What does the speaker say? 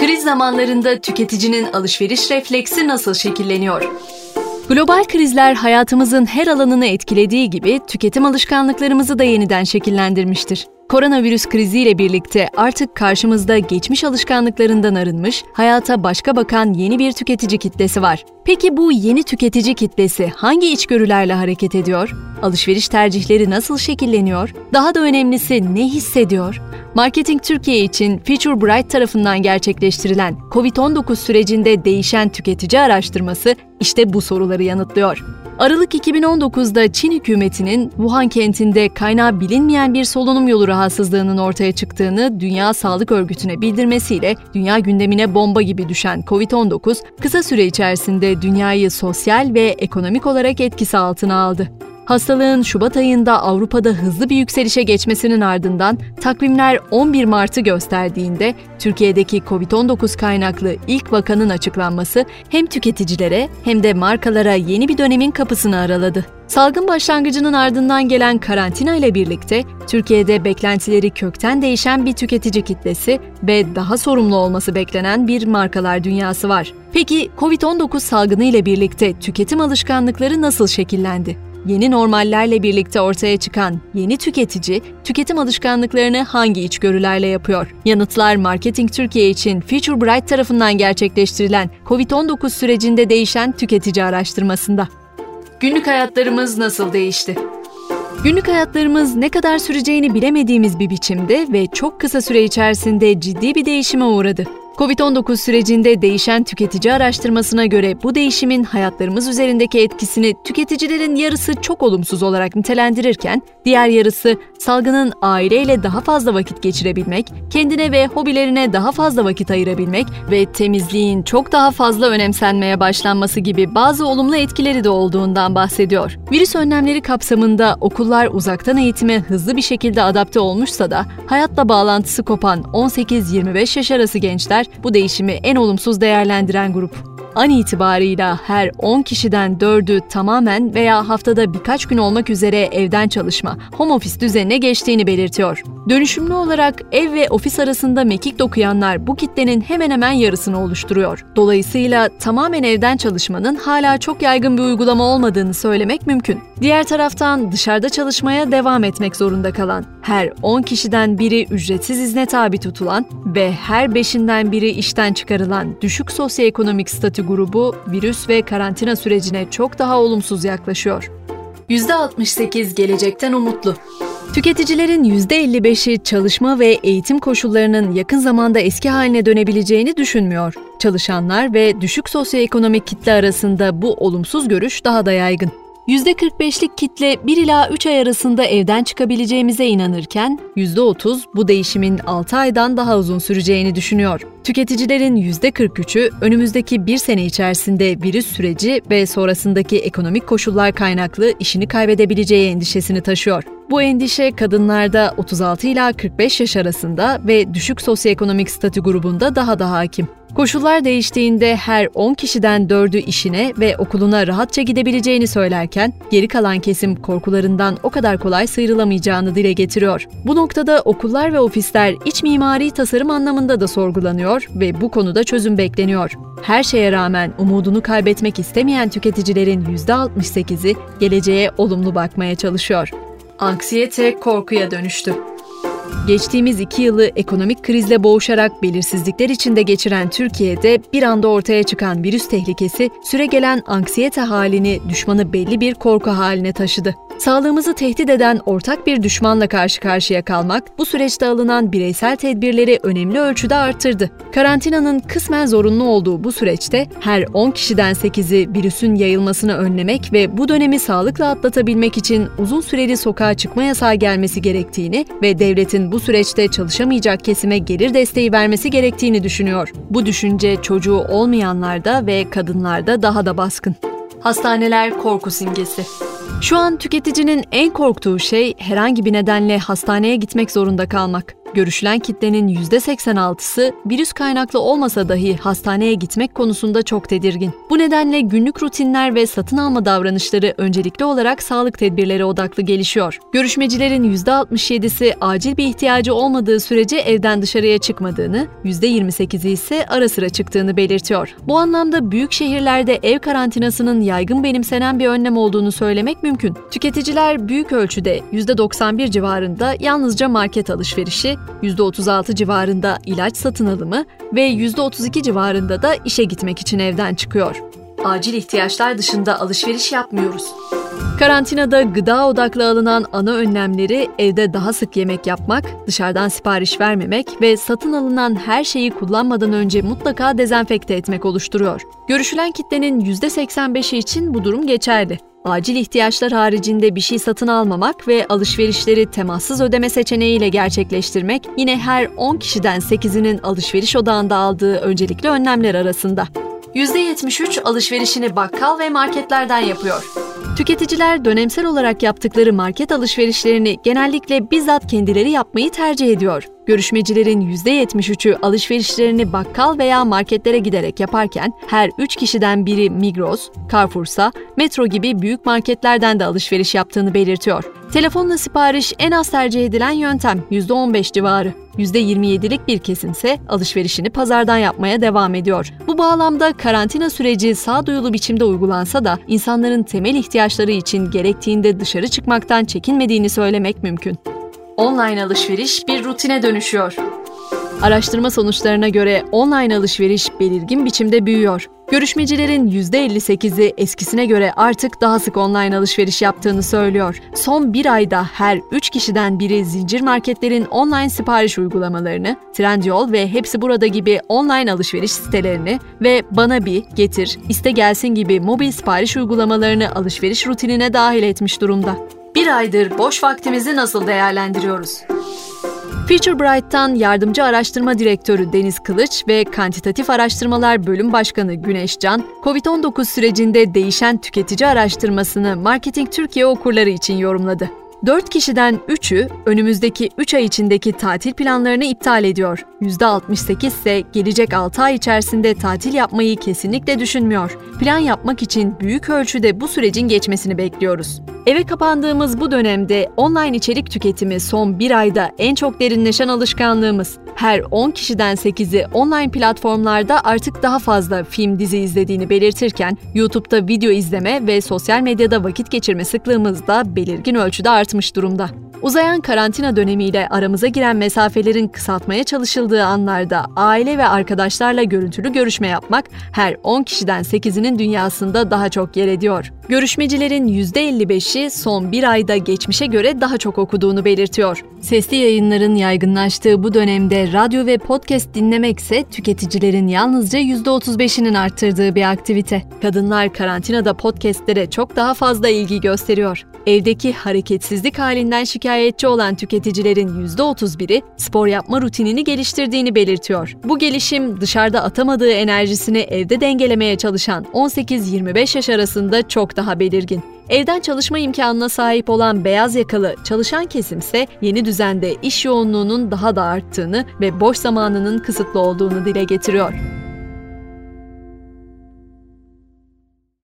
Kriz zamanlarında tüketicinin alışveriş refleksi nasıl şekilleniyor? Global krizler hayatımızın her alanını etkilediği gibi tüketim alışkanlıklarımızı da yeniden şekillendirmiştir. Koronavirüs kriziyle birlikte artık karşımızda geçmiş alışkanlıklarından arınmış, hayata başka bakan yeni bir tüketici kitlesi var. Peki bu yeni tüketici kitlesi hangi içgörülerle hareket ediyor? Alışveriş tercihleri nasıl şekilleniyor? Daha da önemlisi ne hissediyor? Marketing Türkiye için Future Bright tarafından gerçekleştirilen COVID-19 sürecinde değişen tüketici araştırması işte bu soruları yanıtlıyor. Aralık 2019'da Çin hükümetinin Wuhan kentinde kaynağı bilinmeyen bir solunum yolu rahatsızlığının ortaya çıktığını Dünya Sağlık Örgütü'ne bildirmesiyle dünya gündemine bomba gibi düşen COVID-19 kısa süre içerisinde dünyayı sosyal ve ekonomik olarak etkisi altına aldı. Hastalığın Şubat ayında Avrupa'da hızlı bir yükselişe geçmesinin ardından takvimler 11 Mart'ı gösterdiğinde Türkiye'deki COVID-19 kaynaklı ilk vakanın açıklanması hem tüketicilere hem de markalara yeni bir dönemin kapısını araladı. Salgın başlangıcının ardından gelen karantina ile birlikte Türkiye'de beklentileri kökten değişen bir tüketici kitlesi ve daha sorumlu olması beklenen bir markalar dünyası var. Peki COVID-19 salgını ile birlikte tüketim alışkanlıkları nasıl şekillendi? Yeni normallerle birlikte ortaya çıkan yeni tüketici, tüketim alışkanlıklarını hangi içgörülerle yapıyor? Yanıtlar Marketing Türkiye için Future Bright tarafından gerçekleştirilen COVID-19 sürecinde değişen tüketici araştırmasında. Günlük hayatlarımız nasıl değişti? Günlük hayatlarımız ne kadar süreceğini bilemediğimiz bir biçimde ve çok kısa süre içerisinde ciddi bir değişime uğradı. Covid-19 sürecinde değişen tüketici araştırmasına göre bu değişimin hayatlarımız üzerindeki etkisini tüketicilerin yarısı çok olumsuz olarak nitelendirirken, diğer yarısı salgının aileyle daha fazla vakit geçirebilmek, kendine ve hobilerine daha fazla vakit ayırabilmek ve temizliğin çok daha fazla önemsenmeye başlanması gibi bazı olumlu etkileri de olduğundan bahsediyor. Virüs önlemleri kapsamında okullar uzaktan eğitime hızlı bir şekilde adapte olmuşsa da hayatla bağlantısı kopan 18-25 yaş arası gençler bu değişimi en olumsuz değerlendiren grup. An itibarıyla her 10 kişiden 4'ü tamamen veya haftada birkaç gün olmak üzere evden çalışma, home office düzenine geçtiğini belirtiyor. Dönüşümlü olarak ev ve ofis arasında mekik dokuyanlar bu kitlenin hemen hemen yarısını oluşturuyor. Dolayısıyla tamamen evden çalışmanın hala çok yaygın bir uygulama olmadığını söylemek mümkün. Diğer taraftan dışarıda çalışmaya devam etmek zorunda kalan, her 10 kişiden biri ücretsiz izne tabi tutulan ve her 5'inden biri işten çıkarılan düşük sosyoekonomik statü grubu virüs ve karantina sürecine çok daha olumsuz yaklaşıyor. %68 gelecekten umutlu. Tüketicilerin %55'i çalışma ve eğitim koşullarının yakın zamanda eski haline dönebileceğini düşünmüyor. Çalışanlar ve düşük sosyoekonomik kitle arasında bu olumsuz görüş daha da yaygın. %45'lik kitle 1 ila 3 ay arasında evden çıkabileceğimize inanırken %30 bu değişimin 6 aydan daha uzun süreceğini düşünüyor. Tüketicilerin %43'ü önümüzdeki bir sene içerisinde virüs süreci ve sonrasındaki ekonomik koşullar kaynaklı işini kaybedebileceği endişesini taşıyor. Bu endişe kadınlarda 36 ila 45 yaş arasında ve düşük sosyoekonomik statü grubunda daha da hakim. Koşullar değiştiğinde her 10 kişiden 4'ü işine ve okuluna rahatça gidebileceğini söylerken geri kalan kesim korkularından o kadar kolay sıyrılamayacağını dile getiriyor. Bu noktada okullar ve ofisler iç mimari tasarım anlamında da sorgulanıyor ve bu konuda çözüm bekleniyor. Her şeye rağmen umudunu kaybetmek istemeyen tüketicilerin %68'i geleceğe olumlu bakmaya çalışıyor. Anksiyete korkuya dönüştü. Geçtiğimiz iki yılı ekonomik krizle boğuşarak belirsizlikler içinde geçiren Türkiye'de bir anda ortaya çıkan virüs tehlikesi süregelen anksiyete halini düşmanı belli bir korku haline taşıdı. Sağlığımızı tehdit eden ortak bir düşmanla karşı karşıya kalmak bu süreçte alınan bireysel tedbirleri önemli ölçüde arttırdı. Karantinanın kısmen zorunlu olduğu bu süreçte her 10 kişiden 8'i virüsün yayılmasını önlemek ve bu dönemi sağlıkla atlatabilmek için uzun süreli sokağa çıkma yasağı gelmesi gerektiğini ve devletin bu süreçte çalışamayacak kesime gelir desteği vermesi gerektiğini düşünüyor. Bu düşünce çocuğu olmayanlarda ve kadınlarda daha da baskın. Hastaneler korku simgesi. Şu an tüketicinin en korktuğu şey herhangi bir nedenle hastaneye gitmek zorunda kalmak. Görüşülen kitlenin %86'sı virüs kaynaklı olmasa dahi hastaneye gitmek konusunda çok tedirgin. Bu nedenle günlük rutinler ve satın alma davranışları öncelikli olarak sağlık tedbirleri odaklı gelişiyor. Görüşmecilerin %67'si acil bir ihtiyacı olmadığı sürece evden dışarıya çıkmadığını, %28'i ise ara sıra çıktığını belirtiyor. Bu anlamda büyük şehirlerde ev karantinasının yaygın benimsenen bir önlem olduğunu söylemek mümkün. Tüketiciler büyük ölçüde %91 civarında yalnızca market alışverişi, %36 civarında ilaç satın alımı ve %32 civarında da işe gitmek için evden çıkıyor. Acil ihtiyaçlar dışında alışveriş yapmıyoruz. Karantinada gıda odaklı alınan ana önlemleri evde daha sık yemek yapmak, dışarıdan sipariş vermemek ve satın alınan her şeyi kullanmadan önce mutlaka dezenfekte etmek oluşturuyor. Görüşülen kitlenin %85'i için bu durum geçerli. Acil ihtiyaçlar haricinde bir şey satın almamak ve alışverişleri temassız ödeme seçeneğiyle gerçekleştirmek yine her 10 kişiden 8'inin alışveriş odağında aldığı öncelikli önlemler arasında. %73 alışverişini bakkal ve marketlerden yapıyor. Tüketiciler dönemsel olarak yaptıkları market alışverişlerini genellikle bizzat kendileri yapmayı tercih ediyor. Görüşmecilerin %73'ü alışverişlerini bakkal veya marketlere giderek yaparken her 3 kişiden biri Migros, Carrefour'sa, Metro gibi büyük marketlerden de alışveriş yaptığını belirtiyor. Telefonla sipariş en az tercih edilen yöntem %15 civarı. %27'lik bir kesimse alışverişini pazardan yapmaya devam ediyor. Bu bağlamda karantina süreci sağduyulu biçimde uygulansa da insanların temel ihtiyaçları için gerektiğinde dışarı çıkmaktan çekinmediğini söylemek mümkün online alışveriş bir rutine dönüşüyor. Araştırma sonuçlarına göre online alışveriş belirgin biçimde büyüyor. Görüşmecilerin %58'i eskisine göre artık daha sık online alışveriş yaptığını söylüyor. Son bir ayda her 3 kişiden biri zincir marketlerin online sipariş uygulamalarını, Trendyol ve Hepsi Burada gibi online alışveriş sitelerini ve Bana Bir, Getir, İste Gelsin gibi mobil sipariş uygulamalarını alışveriş rutinine dahil etmiş durumda. Bir aydır boş vaktimizi nasıl değerlendiriyoruz? FutureBright'tan yardımcı araştırma direktörü Deniz Kılıç ve Kantitatif Araştırmalar Bölüm Başkanı Güneş Can, COVID-19 sürecinde değişen tüketici araştırmasını Marketing Türkiye okurları için yorumladı. 4 kişiden 3'ü önümüzdeki 3 ay içindeki tatil planlarını iptal ediyor. %68 ise gelecek 6 ay içerisinde tatil yapmayı kesinlikle düşünmüyor. Plan yapmak için büyük ölçüde bu sürecin geçmesini bekliyoruz. Eve kapandığımız bu dönemde online içerik tüketimi son bir ayda en çok derinleşen alışkanlığımız. Her 10 kişiden 8'i online platformlarda artık daha fazla film dizi izlediğini belirtirken YouTube'da video izleme ve sosyal medyada vakit geçirme sıklığımız da belirgin ölçüde artmış durumda. Uzayan karantina dönemiyle aramıza giren mesafelerin kısaltmaya çalışıldığı anlarda aile ve arkadaşlarla görüntülü görüşme yapmak her 10 kişiden 8'inin dünyasında daha çok yer ediyor. Görüşmecilerin %55'i son bir ayda geçmişe göre daha çok okuduğunu belirtiyor. Sesli yayınların yaygınlaştığı bu dönemde radyo ve podcast dinlemekse tüketicilerin yalnızca %35'inin arttırdığı bir aktivite. Kadınlar karantinada podcastlere çok daha fazla ilgi gösteriyor. Evdeki hareketsizlik halinden şikayetçi olan tüketicilerin %31'i spor yapma rutinini geliştirdiğini belirtiyor. Bu gelişim dışarıda atamadığı enerjisini evde dengelemeye çalışan 18-25 yaş arasında çok daha belirgin. Evden çalışma imkanına sahip olan beyaz yakalı çalışan kesimse yeni düzende iş yoğunluğunun daha da arttığını ve boş zamanının kısıtlı olduğunu dile getiriyor.